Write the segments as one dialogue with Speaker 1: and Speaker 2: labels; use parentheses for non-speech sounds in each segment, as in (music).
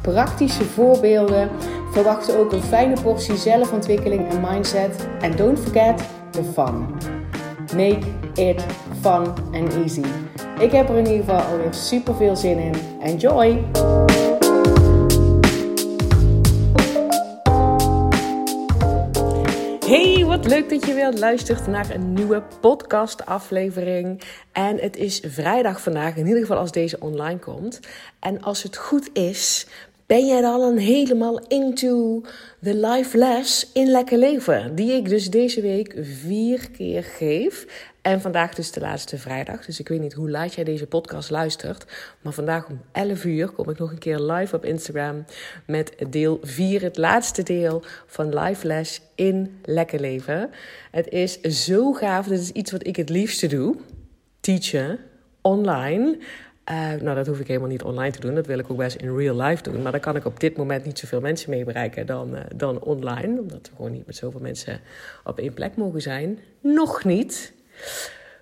Speaker 1: praktische voorbeelden. Verwacht ook een fijne portie zelfontwikkeling en mindset. En don't forget the fun. Make it fun and easy. Ik heb er in ieder geval alweer super veel zin in. Enjoy! Hey, wat leuk dat je weer luistert naar een nieuwe podcast-aflevering. En het is vrijdag vandaag, in ieder geval als deze online komt. En als het goed is, ben jij dan helemaal into the life les in lekker leven? Die ik dus deze week vier keer geef. En vandaag dus de laatste vrijdag. Dus ik weet niet hoe laat jij deze podcast luistert. Maar vandaag om 11 uur kom ik nog een keer live op Instagram. Met deel 4, het laatste deel van Live Les in Lekker Leven. Het is zo gaaf. Dit is iets wat ik het liefste doe. Teachen online. Uh, nou, dat hoef ik helemaal niet online te doen. Dat wil ik ook best in real life doen. Maar dan kan ik op dit moment niet zoveel mensen mee bereiken dan, uh, dan online. Omdat we gewoon niet met zoveel mensen op één plek mogen zijn. Nog niet.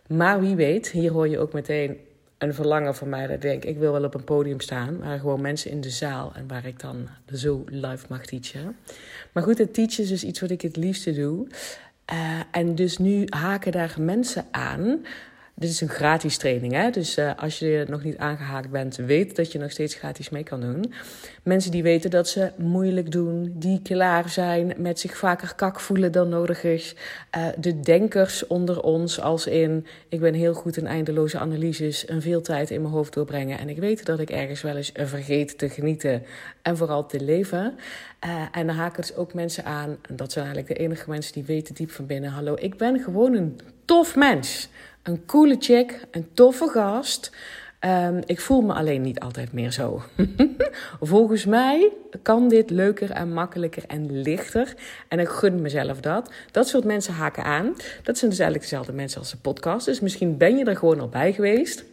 Speaker 1: Maar wie weet, hier hoor je ook meteen een verlangen van mij. Dat ik denk, ik wil wel op een podium staan. Waar gewoon mensen in de zaal en waar ik dan zo live mag teachen. Maar goed, het teachen is dus iets wat ik het liefste doe. Uh, en dus nu haken daar mensen aan dit is een gratis training, hè? dus uh, als je nog niet aangehaakt bent, weet dat je nog steeds gratis mee kan doen. Mensen die weten dat ze moeilijk doen, die klaar zijn met zich vaker kak voelen dan nodig is. Uh, de denkers onder ons, als in ik ben heel goed in eindeloze analyses en veel tijd in mijn hoofd doorbrengen. En ik weet dat ik ergens wel eens vergeet te genieten en vooral te leven. Uh, en dan haken dus ook mensen aan, en dat zijn eigenlijk de enige mensen die weten diep van binnen: hallo, ik ben gewoon een tof mens een coole chick, een toffe gast. Um, ik voel me alleen niet altijd meer zo. (laughs) Volgens mij kan dit leuker en makkelijker en lichter. En ik gun mezelf dat. Dat soort mensen haken aan. Dat zijn dus eigenlijk dezelfde mensen als de podcast. Dus misschien ben je er gewoon al bij geweest.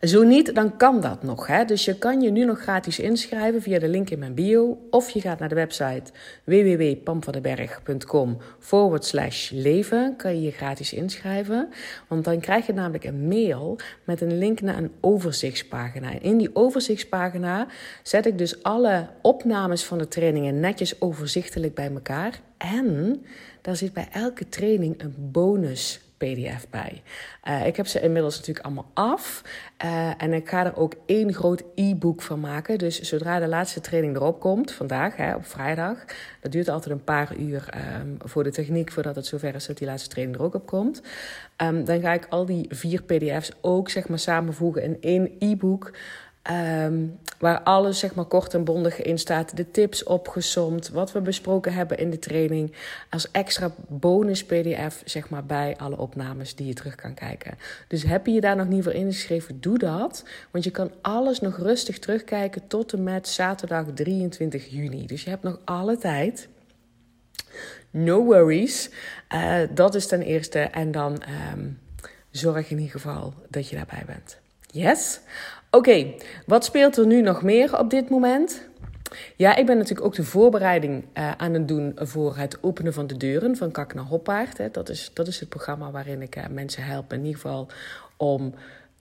Speaker 1: Zo niet, dan kan dat nog. Hè? Dus je kan je nu nog gratis inschrijven via de link in mijn bio. Of je gaat naar de website www.pamvandenberg.com forward slash leven. Kan je je gratis inschrijven. Want dan krijg je namelijk een mail met een link naar een overzichtspagina. In die overzichtspagina zet ik dus alle opnames van de trainingen netjes overzichtelijk bij elkaar. En daar zit bij elke training een bonus PDF bij. Uh, ik heb ze inmiddels natuurlijk allemaal af. Uh, en ik ga er ook één groot e-book van maken. Dus zodra de laatste training erop komt, vandaag hè, op vrijdag. Dat duurt altijd een paar uur um, voor de techniek, voordat het zover is dat die laatste training er ook op komt. Um, dan ga ik al die vier PDF's ook zeg maar samenvoegen in één e-book. Um, waar alles zeg maar kort en bondig in staat. De tips opgesomd, wat we besproken hebben in de training. Als extra bonus PDF zeg maar bij alle opnames die je terug kan kijken. Dus heb je je daar nog niet voor ingeschreven, doe dat. Want je kan alles nog rustig terugkijken tot en met zaterdag 23 juni. Dus je hebt nog alle tijd. No worries. Uh, dat is ten eerste. En dan um, zorg in ieder geval dat je daarbij bent. Yes? Oké, wat speelt er nu nog meer op dit moment? Ja, ik ben natuurlijk ook de voorbereiding uh, aan het doen voor het openen van de deuren van Kak naar Hoppaard. Hè. Dat, is, dat is het programma waarin ik uh, mensen help in ieder geval om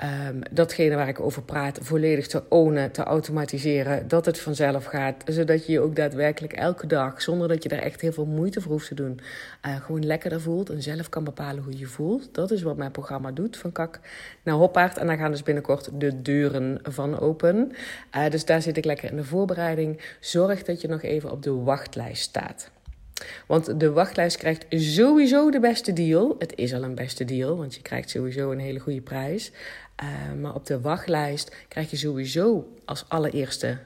Speaker 1: um, datgene waar ik over praat volledig te ownen, te automatiseren, dat het vanzelf gaat, zodat je je ook daadwerkelijk elke dag, zonder dat je daar echt heel veel moeite voor hoeft te doen, uh, gewoon lekkerder voelt en zelf kan bepalen hoe je voelt. Dat is wat mijn programma doet, van kak naar hoppaard. En daar gaan dus binnenkort de deuren van open. Uh, dus daar zit ik lekker in de voorbereiding. Zorg dat je nog even op de wachtlijst staat. Want de wachtlijst krijgt sowieso de beste deal. Het is al een beste deal, want je krijgt sowieso een hele goede prijs. Uh, maar op de wachtlijst krijg je sowieso als allereerste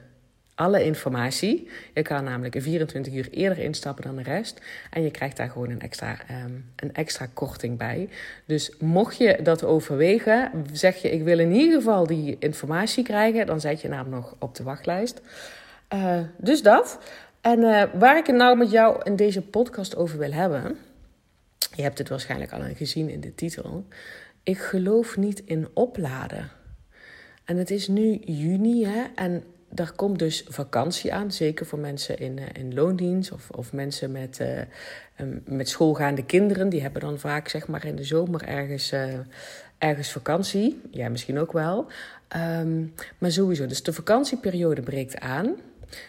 Speaker 1: alle informatie. Je kan namelijk 24 uur eerder instappen dan de rest. En je krijgt daar gewoon een extra, um, een extra korting bij. Dus mocht je dat overwegen, zeg je ik wil in ieder geval die informatie krijgen, dan zet je naam nog op de wachtlijst. Uh, dus dat. En uh, waar ik het nou met jou in deze podcast over wil hebben. Je hebt het waarschijnlijk al gezien in de titel. Ik geloof niet in opladen. En het is nu juni hè, en daar komt dus vakantie aan. Zeker voor mensen in, uh, in loondienst of, of mensen met, uh, um, met schoolgaande kinderen. Die hebben dan vaak zeg maar in de zomer ergens, ergens vakantie. Ja, misschien ook wel. Um, maar sowieso, dus de vakantieperiode breekt aan.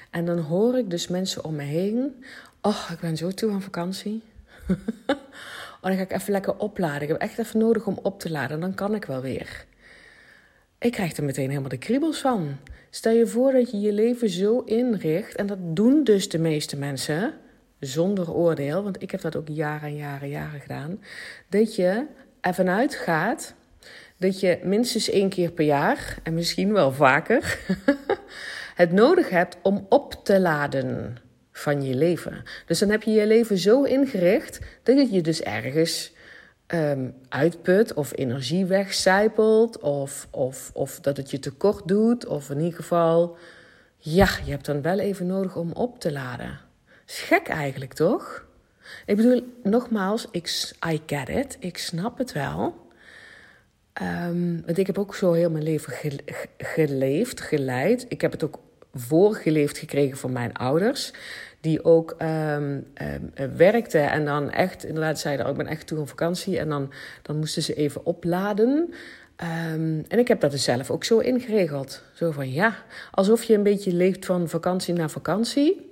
Speaker 1: En dan hoor ik dus mensen om me heen. Oh, ik ben zo toe aan vakantie. (laughs) oh, dan ga ik even lekker opladen. Ik heb echt even nodig om op te laden. Dan kan ik wel weer. Ik krijg er meteen helemaal de kriebels van. Stel je voor dat je je leven zo inricht. En dat doen dus de meeste mensen. Zonder oordeel. Want ik heb dat ook jaren en jaren en jaren gedaan. Dat je ervan uitgaat dat je minstens één keer per jaar. En misschien wel vaker. (laughs) het nodig hebt om op te laden van je leven. Dus dan heb je je leven zo ingericht dat het je dus ergens um, uitput of energie wegcijpelt of, of, of dat het je tekort doet of in ieder geval, ja, je hebt dan wel even nodig om op te laden. Gek eigenlijk, toch? Ik bedoel, nogmaals, ik, I get it, ik snap het wel. Um, want ik heb ook zo heel mijn leven geleefd, geleid. Ik heb het ook voorgeleefd gekregen van mijn ouders. Die ook um, um, werkten en dan echt, inderdaad zeiden: oh, Ik ben echt toe op vakantie. En dan, dan moesten ze even opladen. Um, en ik heb dat dus zelf ook zo ingeregeld. Zo van ja, alsof je een beetje leeft van vakantie naar vakantie.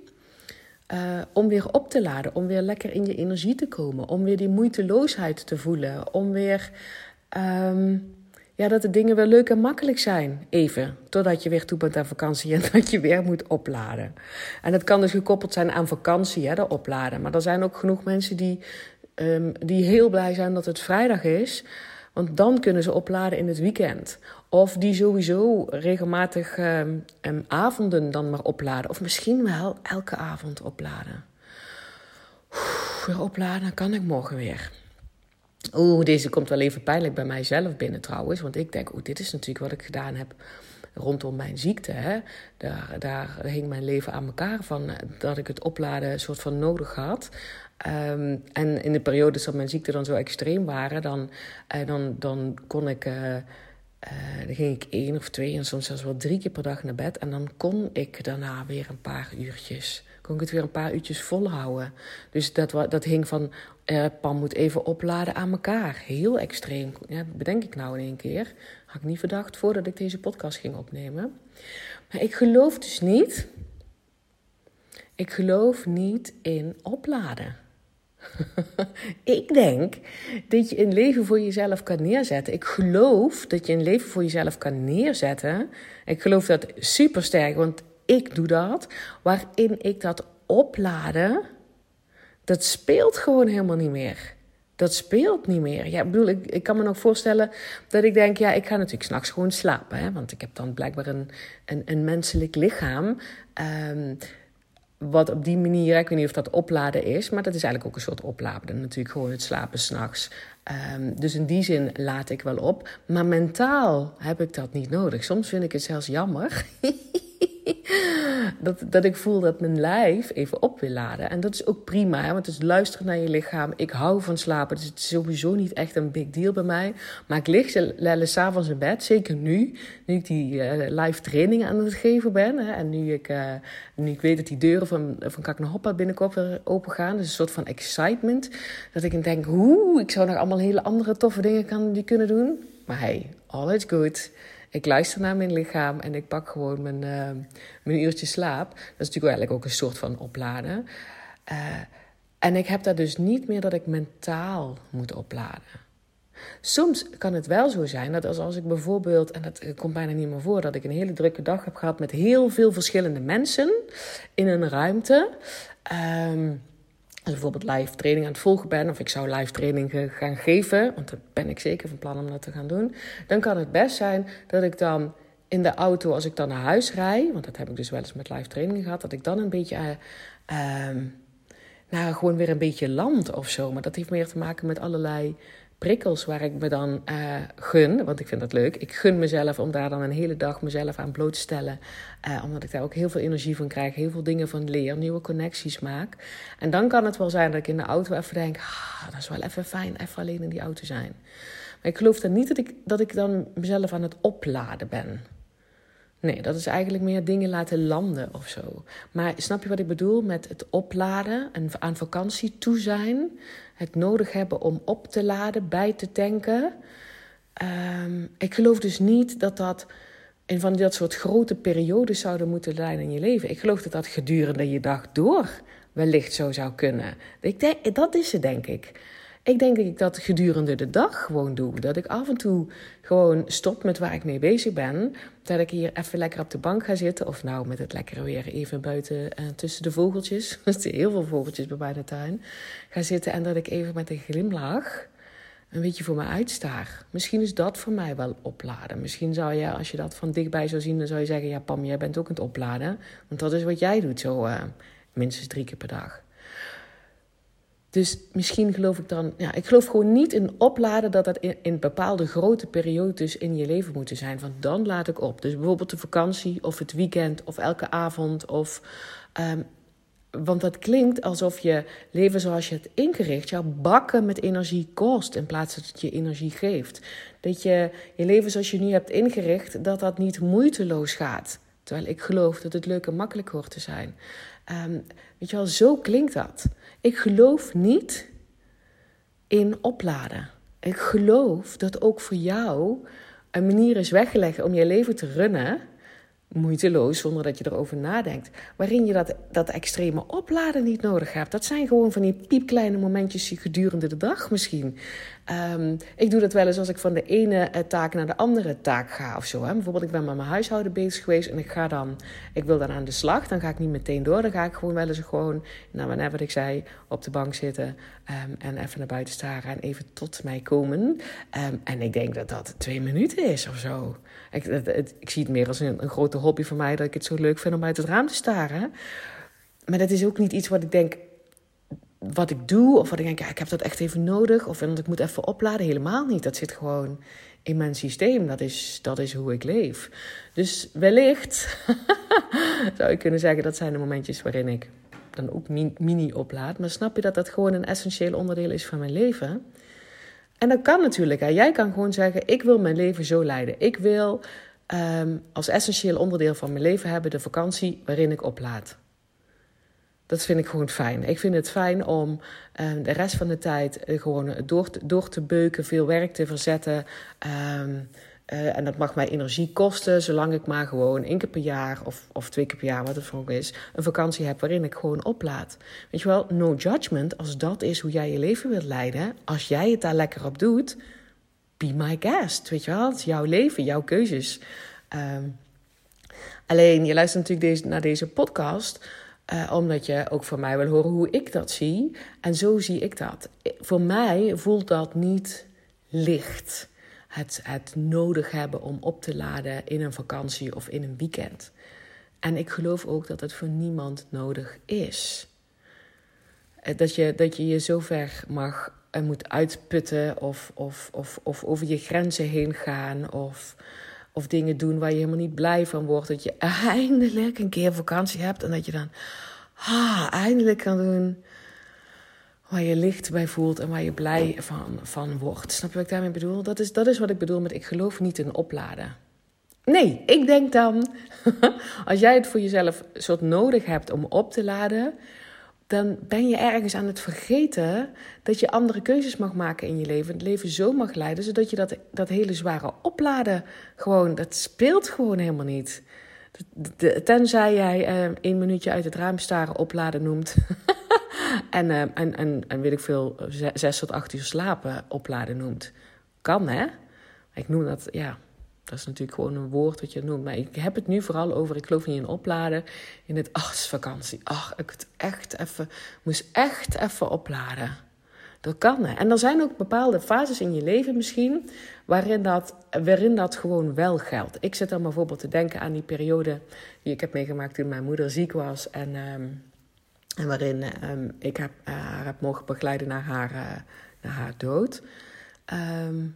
Speaker 1: Uh, om weer op te laden, om weer lekker in je energie te komen, om weer die moeiteloosheid te voelen, om weer ja, dat de dingen weer leuk en makkelijk zijn. Even. Totdat je weer toe bent aan vakantie en (laughs) dat je weer moet opladen. En het kan dus gekoppeld zijn aan vakantie, hè, dat opladen. Maar er zijn ook genoeg mensen die, um, die heel blij zijn dat het vrijdag is. Want dan kunnen ze opladen in het weekend. Of die sowieso regelmatig um, avonden dan maar opladen. Of misschien wel elke avond opladen. Oeh, weer opladen, kan ik morgen weer. Oeh, deze komt wel even pijnlijk bij mijzelf binnen trouwens. Want ik denk, oeh, dit is natuurlijk wat ik gedaan heb rondom mijn ziekte. Hè? Daar, daar hing mijn leven aan elkaar van dat ik het opladen soort van nodig had. Um, en in de periodes dat mijn ziekte dan zo extreem waren, dan, uh, dan, dan kon ik. Uh, dan ging ik één of twee en soms zelfs wel drie keer per dag naar bed. En dan kon ik daarna weer een paar uurtjes kon ik het weer een paar uurtjes volhouden. Dus dat, dat hing van, uh, Pam moet even opladen aan elkaar. Heel extreem. Ja, bedenk ik nou in één keer. Had ik niet verdacht voordat ik deze podcast ging opnemen. Maar ik geloof dus niet. Ik geloof niet in opladen. (laughs) ik denk dat je een leven voor jezelf kan neerzetten. Ik geloof dat je een leven voor jezelf kan neerzetten. Ik geloof dat super sterk, want ik doe dat. Waarin ik dat opladen, dat speelt gewoon helemaal niet meer. Dat speelt niet meer. Ja, ik bedoel, ik, ik kan me nog voorstellen dat ik denk, ja, ik ga natuurlijk s'nachts gewoon slapen. Hè? Want ik heb dan blijkbaar een, een, een menselijk lichaam. Um, wat op die manier, ik weet niet of dat opladen is, maar dat is eigenlijk ook een soort opladen. Natuurlijk gewoon het slapen s'nachts. Um, dus in die zin laat ik wel op. Maar mentaal heb ik dat niet nodig. Soms vind ik het zelfs jammer. (laughs) (laughs) dat, dat ik voel dat mijn lijf even op wil laden. En dat is ook prima, want het is luisteren naar je lichaam. Ik hou van slapen, dus het is sowieso niet echt een big deal bij mij. Maar ik lig s'avonds in bed, zeker nu. Nu ik die uh, live trainingen aan het geven ben. Hè? En nu ik, uh, nu ik weet dat die deuren van, van Hoppa binnenkort weer open gaan. Dus een soort van excitement. Dat ik denk, hoe, ik zou nog allemaal hele andere toffe dingen kan, die kunnen doen. Maar hey, all is good. Ik luister naar mijn lichaam en ik pak gewoon mijn, uh, mijn uurtje slaap. Dat is natuurlijk eigenlijk ook een soort van opladen. Uh, en ik heb daar dus niet meer dat ik mentaal moet opladen. Soms kan het wel zo zijn dat als, als ik bijvoorbeeld, en dat komt bijna niet meer voor, dat ik een hele drukke dag heb gehad met heel veel verschillende mensen in een ruimte. Um, bijvoorbeeld live training aan het volgen ben, of ik zou live training gaan geven, want daar ben ik zeker van plan om dat te gaan doen, dan kan het best zijn dat ik dan in de auto, als ik dan naar huis rijd, want dat heb ik dus wel eens met live training gehad, dat ik dan een beetje, uh, nou, gewoon weer een beetje land of zo. Maar dat heeft meer te maken met allerlei prikkels waar ik me dan uh, gun, want ik vind dat leuk. Ik gun mezelf om daar dan een hele dag mezelf aan bloot te stellen. Uh, omdat ik daar ook heel veel energie van krijg, heel veel dingen van leer, nieuwe connecties maak. En dan kan het wel zijn dat ik in de auto even denk: ah, dat is wel even fijn, even alleen in die auto zijn. Maar ik geloof dan niet dat ik, dat ik dan mezelf aan het opladen ben. Nee, dat is eigenlijk meer dingen laten landen of zo. Maar snap je wat ik bedoel met het opladen en aan vakantie toe zijn? Het nodig hebben om op te laden, bij te tanken. Um, ik geloof dus niet dat dat in van dat soort grote periodes zouden moeten zijn in je leven. Ik geloof dat dat gedurende je dag door wellicht zo zou kunnen. Ik dat is het, denk ik. Ik denk dat ik dat gedurende de dag gewoon doe. Dat ik af en toe gewoon stop met waar ik mee bezig ben. Dat ik hier even lekker op de bank ga zitten. Of nou, met het lekkere weer even buiten uh, tussen de vogeltjes. (laughs) Er zitten heel veel vogeltjes bij mij in de tuin. Ga zitten en dat ik even met een glimlach een beetje voor me uitstaar. Misschien is dat voor mij wel opladen. Misschien zou je, als je dat van dichtbij zou zien, dan zou je zeggen: Ja, Pam, jij bent ook aan het opladen. Want dat is wat jij doet, zo uh, minstens drie keer per dag. Dus misschien geloof ik dan, ja, ik geloof gewoon niet in opladen dat dat in, bepaalde grote periodes in je leven moeten zijn. Van dan laat ik op. Dus bijvoorbeeld de vakantie of het weekend of elke avond. Of, um, want dat klinkt alsof je leven zoals je het ingericht, jouw bakken met energie kost in plaats dat het je energie geeft. Dat je je leven zoals je nu hebt ingericht, dat dat niet moeiteloos gaat. Terwijl ik geloof dat het leuk en makkelijk hoort te zijn. Um, weet je wel, zo klinkt dat. Ik geloof niet in opladen. Ik geloof dat ook voor jou een manier is weggelegd om je leven te runnen moeiteloos, zonder dat je erover nadenkt. Waarin je dat, dat extreme opladen niet nodig hebt. Dat zijn gewoon van die piepkleine momentjes gedurende de dag misschien. Um, ik doe dat wel eens als ik van de ene eh, taak naar de andere taak ga of zo. Hè. Bijvoorbeeld, ik ben met mijn huishouden bezig geweest en ik ga dan, ik wil dan aan de slag. Dan ga ik niet meteen door. Dan ga ik gewoon wel eens gewoon, nou, wanneer ik zei, op de bank zitten um, en even naar buiten staren en even tot mij komen. Um, en ik denk dat dat twee minuten is of zo. Ik, het, zie het meer als een, een grote hobby van mij dat ik het zo leuk vind om uit het raam te staren. Maar dat is ook niet iets wat ik denk, wat ik doe, of wat ik denk, ja, ik heb dat echt even nodig, of want ik moet even opladen. Helemaal niet. Dat zit gewoon in mijn systeem. Dat is, dat is hoe ik leef. Dus wellicht (laughs) zou ik kunnen zeggen, dat zijn de momentjes waarin ik dan ook mini oplaad. Maar snap je dat dat gewoon een essentieel onderdeel is van mijn leven? En dat kan natuurlijk. Hè. Jij kan gewoon zeggen: Ik wil mijn leven zo leiden. Ik wil um, als essentieel onderdeel van mijn leven hebben de vakantie waarin ik oplaad. Dat vind ik gewoon fijn. Ik vind het fijn om um, de rest van de tijd uh, gewoon door, door te beuken, veel werk te verzetten. Um, uh, en dat mag mij energie kosten, zolang ik maar gewoon één keer per jaar of, of twee keer per jaar, wat het voor is, een vakantie heb waarin ik gewoon oplaad. Weet je wel, no judgment, als dat is hoe jij je leven wilt leiden, als jij het daar lekker op doet, be my guest. Weet je wel, jouw leven, jouw keuzes. Um, alleen, je luistert natuurlijk deze, naar deze podcast. Uh, omdat je ook van mij wil horen hoe ik dat zie. En zo zie ik dat. Voor mij voelt dat niet licht. Het, het nodig hebben om op te laden in een vakantie of in een weekend. En ik geloof ook dat het voor niemand nodig is. Eh, dat je dat je, je zo ver mag en moet uitputten of, of, of, of over je grenzen heen gaan of, of dingen doen waar je helemaal niet blij van wordt. Dat je eindelijk een keer vakantie hebt en dat je dan ah, eindelijk kan doen waar je licht bij voelt en waar je blij van, van wordt. Snap je wat ik daarmee bedoel? Dat is, dat is wat ik bedoel met ik geloof niet in opladen. Nee, ik denk dan, (laughs) als jij het voor jezelf soort nodig hebt om op te laden, dan ben je ergens aan het vergeten dat je andere keuzes mag maken in je leven. Het leven zo mag leiden, zodat je dat, dat hele zware opladen gewoon, dat speelt gewoon helemaal niet. tenzij jij één minuutje uit het raam staren opladen noemt. (laughs) en, uh, en, en, en weet ik veel, zes tot acht uur slapen opladen noemt. Kan hè? Ik noem dat, ja, dat is natuurlijk gewoon een woord dat je noemt. Maar ik heb het nu vooral over, ik geloof niet in opladen. In het, ach, vakantie. Ach, ik het echt even, moest echt even opladen. Dat kan. Hè? En er zijn ook bepaalde fases in je leven misschien waarin dat, waarin dat gewoon wel geldt. Ik zit dan bijvoorbeeld te denken aan die periode die ik heb meegemaakt toen mijn moeder ziek was. En, um, en waarin um, ik heb, uh, haar heb mogen begeleiden naar haar, uh, naar haar dood. Ehm,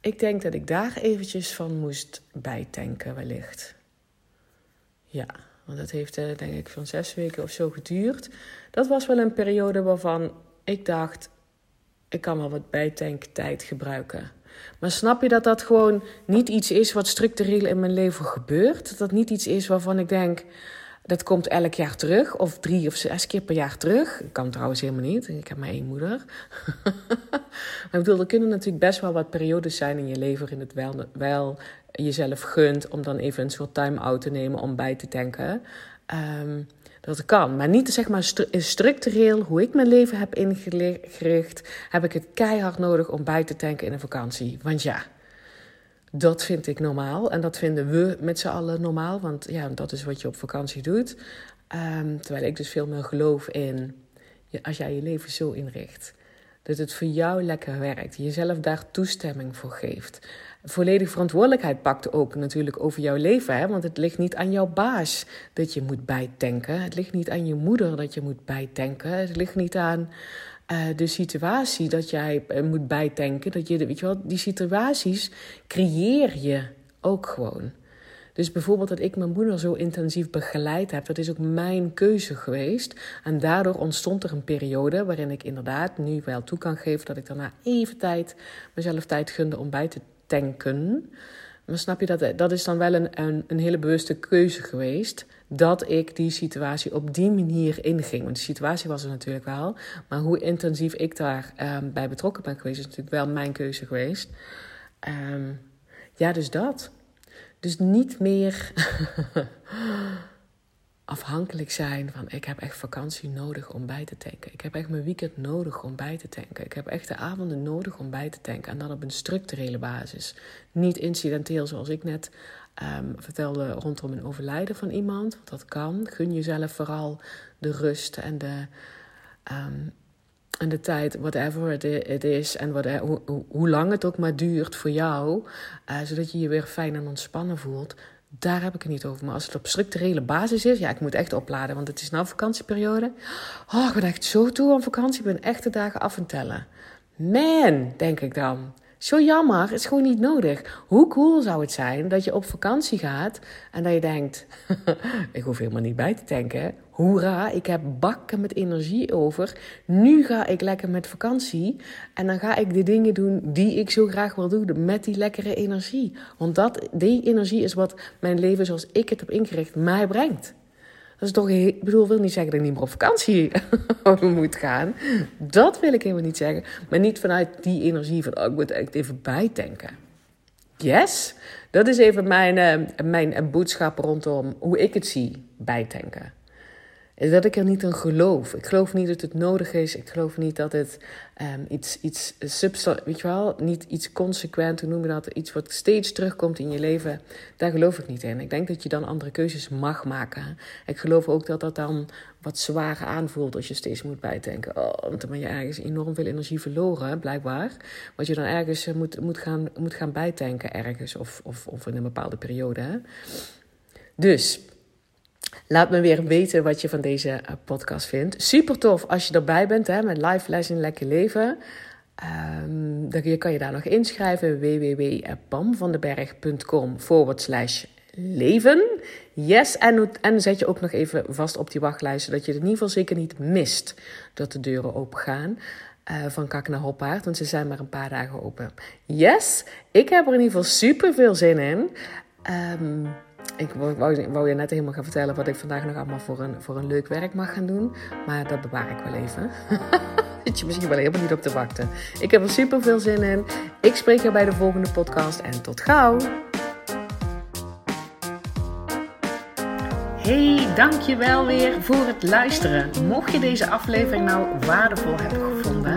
Speaker 1: ik denk dat ik daar eventjes van moest bijtanken, wellicht. Ja, want dat heeft uh, denk ik van zes weken of zo geduurd. Dat was wel een periode waarvan ik dacht: ik kan wel wat bijtanktijd gebruiken. Maar snap je dat dat gewoon niet iets is wat structureel in mijn leven gebeurt? Dat dat niet iets is waarvan ik denk dat komt elk jaar terug, of drie of zes keer per jaar terug. Ik kan trouwens helemaal niet, ik heb maar één moeder. (laughs) maar ik bedoel, er kunnen natuurlijk best wel wat periodes zijn in je leven waarin het wel, wel jezelf gunt om dan even een soort time-out te nemen om bij te tanken. Um, dat kan. Maar niet zeg maar structureel, hoe ik mijn leven heb ingericht, heb ik het keihard nodig om bij te tanken in een vakantie. Want ja, dat vind ik normaal. En dat vinden we met z'n allen normaal. Want ja, dat is wat je op vakantie doet. Um, terwijl ik dus veel meer geloof in als jij je leven zo inricht. Dat het voor jou lekker werkt. Jezelf daar toestemming voor geeft. Volledig verantwoordelijkheid pakt ook natuurlijk over jouw leven. Hè? Want het ligt niet aan jouw baas dat je moet bijtanken. Het ligt niet aan je moeder dat je moet bijtanken. Het ligt niet aan uh, de situatie dat jij uh, moet bijtanken. Dat je, weet je wel, die situaties creëer je ook gewoon. Dus bijvoorbeeld dat ik mijn moeder zo intensief begeleid heb, dat is ook mijn keuze geweest. En daardoor ontstond er een periode waarin ik inderdaad nu wel toe kan geven dat ik daarna even tijd, mezelf tijd gunde om bij te tanken. Maar snap je dat? Dat is dan wel een, een, een hele bewuste keuze geweest dat ik die situatie op die manier inging. Want de situatie was er natuurlijk wel. Maar hoe intensief ik daarbij ehm, bij betrokken ben geweest, is natuurlijk wel mijn keuze geweest. Um, ja, dus dat. Dus niet meer (laughs) afhankelijk zijn van ik heb echt vakantie nodig om bij te tanken. Ik heb echt mijn weekend nodig om bij te tanken. Ik heb echt de avonden nodig om bij te tanken. En dan op een structurele basis. Niet incidenteel zoals ik net um, vertelde rondom een overlijden van iemand. Want dat kan. Gun jezelf vooral de rust en de, um, en de tijd, whatever het is. En wat, hoe, lang het ook maar duurt voor jou. Uh, zodat je je weer fijn en ontspannen voelt. Daar heb ik het niet over. Maar als het op structurele basis is, ja, ik moet echt opladen, want het is nou vakantieperiode. Oh, ik ben echt zo toe aan vakantie. Ik ben echt de dagen af en tellen. Man, denk ik dan. Zo jammer, is gewoon niet nodig. Hoe cool zou het zijn dat je op vakantie gaat en dat je denkt: (laughs) ik hoef helemaal niet bij te tanken. Hoera, ik heb bakken met energie over. Nu ga ik lekker met vakantie en dan ga ik de dingen doen die ik zo graag wil doen met die lekkere energie. Want dat, die energie is wat mijn leven zoals ik het heb ingericht mij brengt. Dat is toch, ik bedoel, wil niet zeggen dat ik niet meer op vakantie (laughs) moet gaan. Dat wil ik helemaal niet zeggen. Maar niet vanuit die energie van, oh, ik moet echt even bijtanken. Yes, dat is even mijn, uh, mijn boodschap rondom hoe ik het zie, bijtanken dat ik er niet in geloof. Ik geloof niet dat het nodig is. Ik geloof niet dat het um, iets, iets weet je wel, niet iets consequent, hoe noem je dat? Iets wat steeds terugkomt in je leven. Daar geloof ik niet in. Ik denk dat je dan andere keuzes mag maken. Ik geloof ook dat dat dan wat zwaar aanvoelt als je steeds moet bijdenken. Oh, want dan ben je ergens enorm veel energie verloren, blijkbaar. Wat je dan ergens eh, moet, moet, gaan, moet gaan bijtanken ergens of, of, of in een bepaalde periode. Dus Laat me weer weten wat je van deze eh, podcast vindt. Super tof als je erbij bent hè, met Live Lesson Lekker Leven. Um, dan kan je daar nog inschrijven. www.pamvandenberg.com forward slash leven. Yes, en, en zet je ook nog even vast op die wachtlijst... zodat je het in ieder geval zeker niet mist dat de deuren open gaan... Uh, van Kak naar Hoppaard, want ze zijn maar een paar dagen open. Yes, ik heb er in ieder geval super veel zin in. Um, ik wou, wou, je net helemaal gaan vertellen wat ik vandaag nog allemaal voor een, voor een leuk werk mag gaan doen. Maar dat bewaar ik wel even. (laughs) Zit je misschien wel helemaal niet op te wachten. Ik heb er super veel zin in. Ik spreek je bij de volgende podcast en tot gauw. Hey, dankjewel weer voor het luisteren. Mocht je deze aflevering nou waardevol hebben gevonden,